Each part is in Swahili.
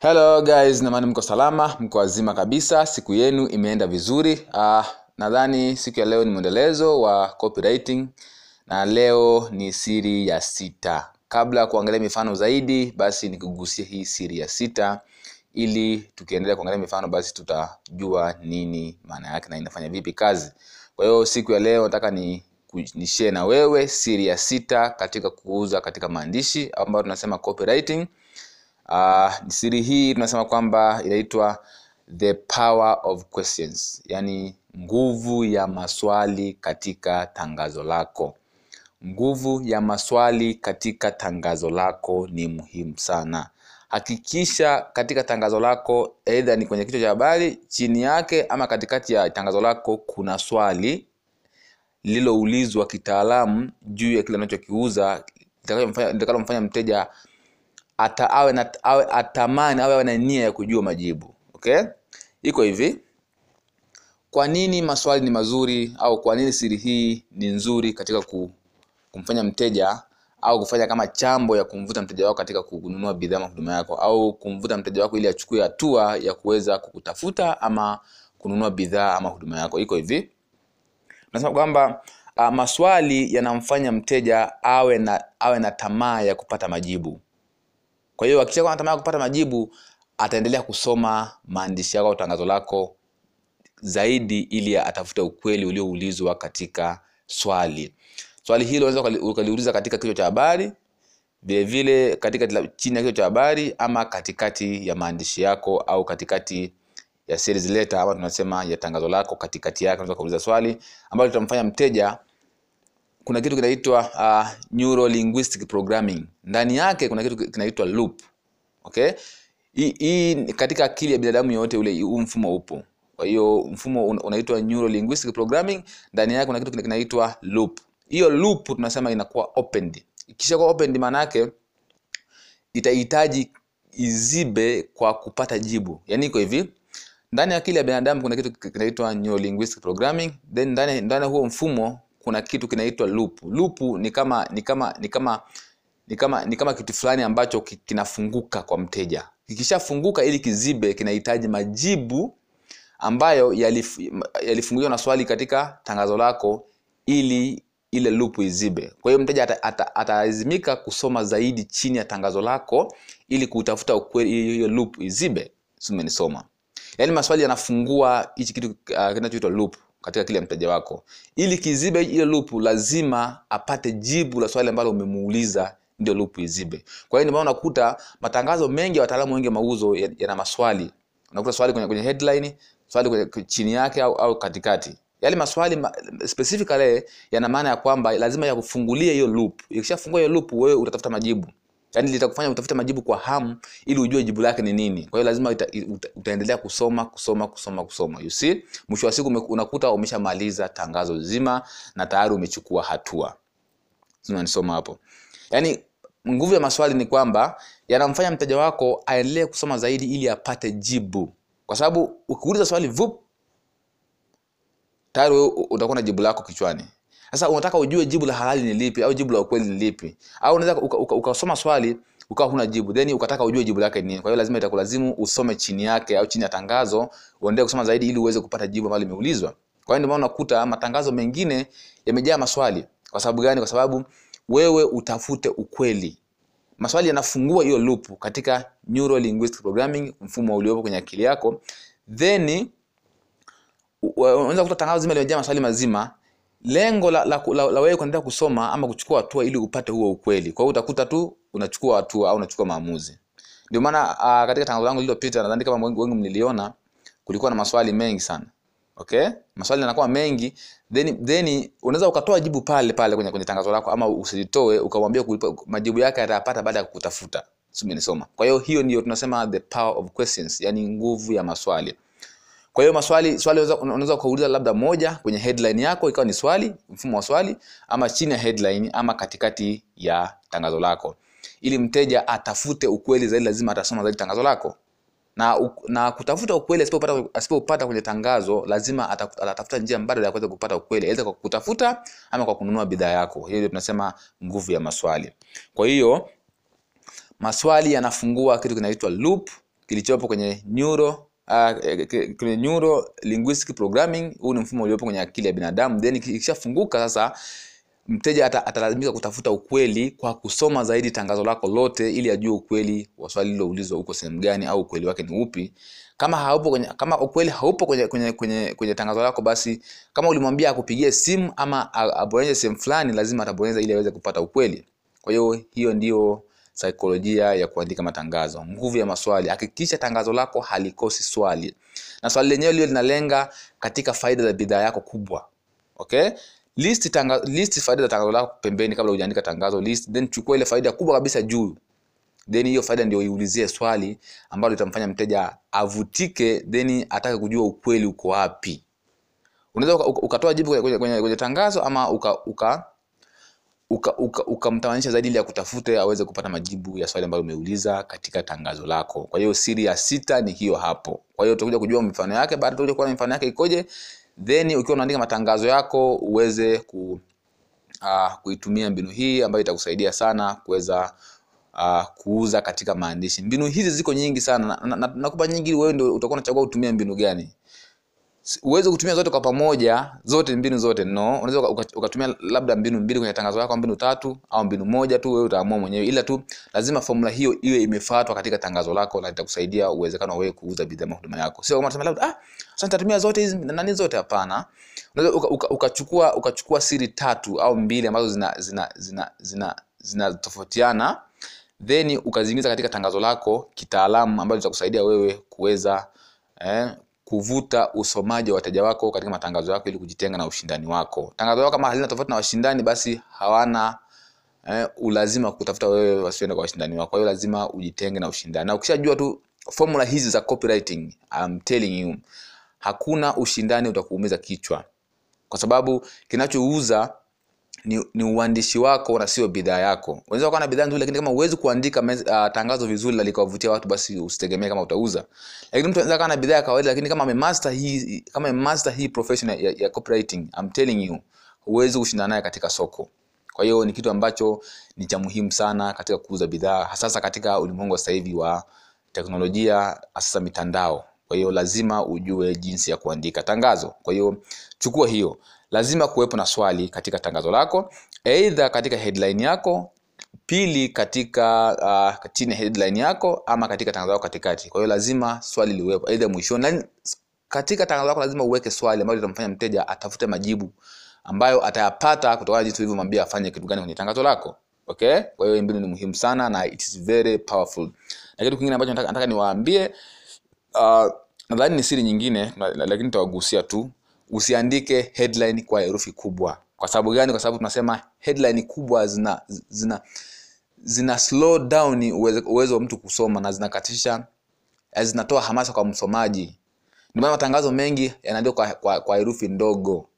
hello guys. Namani mko salama mko wazima kabisa. Siku yenu imeenda vizuri. Uh, nadhani siku ya leo ni mwendelezo wa copywriting na leo ni siri ya sita. Kabla ya kuangalia mifano zaidi basi nikugusia hii siri ya sita. Ili tukiendelea kuangalia mifano basi tutajua nini maana yake na inafanya vipi kazi. Kwa hiyo siku ya leo nataka ni ni share na wewe siri ya sita katika kuuza katika maandishi ambayo tunasema copywriting uh, siri hii tunasema kwamba inaitwa the power of questions yaani nguvu ya maswali katika tangazo lako. Nguvu ya maswali katika tangazo lako ni muhimu sana. Hakikisha katika tangazo lako eidha ni kwenye kichwa cha habari chini yake ama katikati ya tangazo lako kuna swali lililoulizwa kitaalamu juu ya kile unachokiuza litakalomfanya mteja ata, awe na, awe, atamani awe, awe na nia ya kujua majibu okay? Iko hivi. Kwa nini maswali ni mazuri au kwa nini siri hii ni nzuri katika ku, kumfanya mteja au kufanya kama chambo ya kumvuta mteja wako katika kununua bidhaa mahuduma yako au kumvuta mteja wako ili achukue hatua ya kuweza kukutafuta ama kununua bidhaa ama huduma yako? Iko hivi. Nasema kwamba uh, maswali yanamfanya mteja awe na awe na tamaa ya kupata majibu kwa hiyo hakikisha kwamba ya kupata majibu ataendelea kusoma maandishi yako au tangazo lako zaidi ili atafute ukweli ulioulizwa katika swali. Swali hilo unaweza ukaliuliza katika kichwa cha habari vilevile katika chini ya kichwa cha habari ama katikati ya maandishi yako au katikati ya series letter ama tunasema ya tangazo lako katikati yake unaweza kuuliza swali ambalo litamfanya mteja kuna kitu kinaitwa uh, neuro linguistic programming. Ndani yake kuna kitu kinaitwa loop. Okay? Hii katika akili ya binadamu yoyote ule huu mfumo upo. Kwa hiyo mfumo unaitwa neuro linguistic programming. Ndani yake kuna kitu kinaitwa loop. Hiyo loop tunasema inakuwa opened. Kisha kwa opened maana yake itahitaji izibe kwa kupata jibu. Yaani iko hivi. Ndani ya akili ya binadamu kuna kitu kinaitwa neurolinguistic programming. Then ndani ndani huo mfumo kuna kitu kinaitwa loop loop ni kama ni kama ni kama ni kama ni kama kitu fulani ambacho kinafunguka kwa mteja. Kikishafunguka ili kizibe kinahitaji majibu ambayo yalif, yalifunguliwa na swali katika tangazo lako ili ile loop izibe. Kwa hiyo mteja atalazimika ata, ata kusoma zaidi chini ya tangazo lako ili kutafuta ukweli hiyo loop izibe. Simenisoma. Yaani maswali yanafungua hichi kitu uh, kinachoitwa loop katika kile mteja wako. Ili kizibe ile loop lazima apate jibu la swali ambalo umemuuliza ndio loop izibe. Kwa hiyo ndio unakuta matangazo mengi ya wataalamu wengi mauzo yana ya maswali. Unakuta swali kwenye, kwenye headline swali kwenye chini yake au, au katikati. Yale maswali ma, specifically yana maana ya kwamba lazima yakufungulie hiyo loop. Ikishafungua hiyo loop wewe utatafuta majibu yaani litakufanya utafute majibu kwa hamu ili ujue jibu lake ni nini. Kwa hiyo lazima uta, uta, utaendelea kusoma kusoma kusoma kusoma you see. Mwisho wa siku unakuta umeshamaliza tangazo zima na tayari umechukua hatua. Unanisoma hapo. Yaani nguvu ya maswali ni kwamba yanamfanya mteja wako aendelee kusoma zaidi ili apate jibu. Kwa sababu ukiuliza swali vup tayari utakuwa na jibu lako kichwani sasa unataka ujue jibu la halali ni lipi au jibu la ukweli ni lipi? Au unaweza ukasoma uka, uka, swali ukawa huna jibu then ukataka ujue jibu lake nini. Kwa hiyo lazima itakulazimu usome chini yake au chini ya tangazo uendelee kusoma zaidi ili uweze kupata jibu ambalo limeulizwa. Kwa hiyo ndio maana unakuta matangazo mengine yamejaa maswali. Kwa sababu gani? Kwa sababu wewe utafute ukweli. Maswali yanafungua hiyo loop katika neuro linguistic programming mfumo uliopo kwenye akili yako. Then unaweza kukuta tangazo zima limejaa maswali mazima lengo la, la, la, la wewe kuendelea kusoma ama kuchukua hatua ili upate huo ukweli. Kwa hiyo utakuta tu unachukua hatua au unachukua maamuzi. Ndio maana uh, katika tangazo langu lililopita nadhani kama wengi, mliliona kulikuwa na maswali mengi sana. Okay? Maswali yanakuwa mengi then then unaweza ukatoa jibu pale pale kwenye, kwenye tangazo lako ama usilitoe ukamwambia majibu yake atayapata baada ya kutafuta simenisoma kwa hiyo hiyo ndio tunasema the power of questions yani nguvu ya maswali kwa hiyo maswali swali unaweza ukauliza labda moja kwenye headline yako ikawa ni swali mfumo wa swali ama chini ya headline ama katikati ya tangazo lako. Ili mteja atafute ukweli zaidi lazima atasoma zaidi tangazo lako. Na, na kutafuta ukweli asipopata asipopata kwenye tangazo lazima atatafuta njia mbadala ya kuweza kupata ukweli. Aidha kwa kutafuta ama kwa kununua bidhaa yako. Hiyo ndio tunasema nguvu ya maswali. Kwa hiyo maswali yanafungua kitu kinaitwa loop kilichopo kwenye neuro uh, kwenye neuro linguistic programming huu ni mfumo uliopo kwenye akili ya binadamu. Then ikishafunguka sasa mteja atalazimika kutafuta ukweli kwa kusoma zaidi tangazo lako lote ili ajue ukweli wa swali liloulizwa uko sehemu gani au ukweli wake ni upi. Kama haupo kwenye, kama ukweli haupo kwenye, kwenye, kwenye, kwenye tangazo lako basi kama ulimwambia akupigie simu ama abonyeze sehemu fulani lazima atabonyeza ili aweze kupata ukweli. Kwa hiyo hiyo ndio saikolojia ya kuandika matangazo nguvu ya maswali. Hakikisha tangazo lako halikosi swali. Na swali lenyewe lio linalenga katika faida za bidhaa yako kubwa. Okay? List tanga, list faida za tangazo lako pembeni kabla hujaandika tangazo. List then chukua ile faida kubwa kabisa juu. Then hiyo faida ndio iulizie swali ambalo litamfanya mteja avutike then atake kujua ukweli uko wapi. Unaweza uka- uka- ukatoa jibu kwenye, kwenye, kwenye tangazo ama uka, uka ukamtamanisha uka, uka zaidi ili akutafute aweze kupata majibu ya swali ambayo umeuliza katika tangazo lako. Kwa hiyo siri ya sita ni hiyo hapo. Kwa hiyo utakuja kujua mifano yake baada utakuja kuona mifano yake ikoje then ukiwa unaandika matangazo yako uweze ku uh, kuitumia mbinu hii ambayo itakusaidia sana kuweza uh, kuuza katika maandishi. Mbinu hizi ziko nyingi sana. Nakupa na, na, na nyingi wewe ndio utakuwa unachagua utumia mbinu gani uweze kutumia zote kwa pamoja zote mbinu zote no. Unaweza uka- uka- ukatumia labda mbinu mbili kwenye tangazo lako mbinu tatu au mbinu moja tu wewe utaamua mwenyewe. Ila tu lazima formula hiyo iwe imefuatwa katika tangazo lako na itakusaidia uwezekano wewe kuuza bidhaa ama huduma yako. Sio kama labda ah sasa nitatumia zote hizi na nani zote? Hapana. Unaweza uka- uka- ukachukua ukachukua siri tatu au mbili ambazo zina zina zina zina zinatofautiana then ukaziingiza katika tangazo lako kitaalamu ambalo litakusaidia wewe kuweza eh, kuvuta usomaji wa wateja wako katika matangazo yako ili kujitenga na ushindani wako. Tangazo lako kama halina tofauti na washindani basi hawana eh, ulazima kutafuta wewe wasiende kwa washindani wako. Kwa hiyo lazima ujitenge na ushindani. Na ukishajua tu formula hizi za copywriting I'm telling you hakuna ushindani utakuumiza kichwa. Kwa sababu kinachouza ni, ni uandishi wako na sio bidhaa yako. Unaweza kuwa na bidhaa nzuri lakini kama huwezi kuandika uh, tangazo vizuri likawavutia watu basi usitegemee kama utauza. Lakini mtu anaweza kuwa na bidhaa ya kawaida lakini kama amemaster hii kama amemaster hii profession ya, ya copywriting I'm telling you huwezi kushindana naye katika soko. Kwa hiyo ni kitu ambacho ni cha muhimu sana katika kuuza bidhaa hasasa katika ulimwengu wa sasa hivi wa teknolojia hasa mitandao. Kwa hiyo lazima ujue jinsi ya kuandika tangazo. Kwa hiyo chukua hiyo lazima kuwepo na swali katika tangazo lako eidha katika headline yako pili katika uh, chini headline yako ama katika tangazo lako katikati. Kwa hiyo lazima swali liwepo aidha mwishoni. Katika tangazo lako lazima uweke swali ambalo litamfanya mteja atafute majibu ambayo atayapata kutokana na jinsi ulivyomwambia afanye kitu gani kwenye tangazo lako. Okay? Kwa hiyo mbinu ni muhimu sana na it is very powerful. Na kitu kingine ambacho nataka, nataka niwaambie uh, nadhani ni siri nyingine lakini tawagusia tu usiandike headline kwa herufi kubwa. Kwa sababu gani? Kwa sababu tunasema headline kubwa zina zina zina slow down uwezo, wa mtu kusoma na zinakatisha eh, zinatoa hamasa kwa msomaji. Ndio maana matangazo mengi yanaandikwa kwa, kwa, kwa herufi ndogo.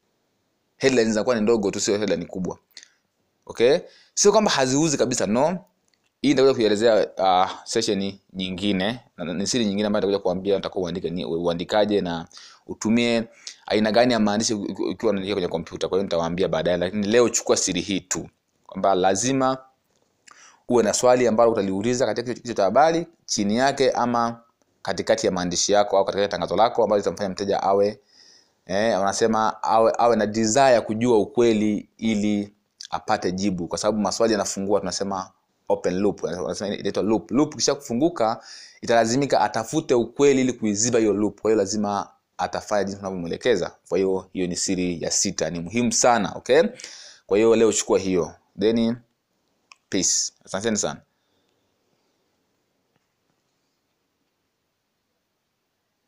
Headline zinakuwa ni ndogo tu sio headline kubwa. Okay? Sio kwamba haziuzi kabisa no. Hii nitakuja kuielezea uh, session nyingine ni siri nyingine ambayo nitakuja kuambia nitakuwa uandike ni uandikaje na utumie aina gani ya maandishi uki- uki- ukiwa unaandika kwenye kompyuta. Kwa hiyo nitawaambia baadaye lakini leo chukua siri hii tu kwamba lazima uwe na swali ambalo utaliuliza katika kichwa cha habari chini yake ama katikati ya maandishi yako au katika tangazo lako ambalo litamfanya mteja awe eh, wanasema awe, awe na desire ya kujua ukweli ili apate jibu. Kwa sababu maswali yanafungua tunasema open loop wanasema inaitwa loop. Loop kisha kufunguka italazimika atafute ukweli ili kuiziba hiyo loop. Kwa hiyo lazima atafanya jinsi unavyomwelekeza kwa hiyo hiyo ni siri ya sita. Ni muhimu sana okay? Kwa hiyo leo chukua hiyo. Then peace. Asanteni sana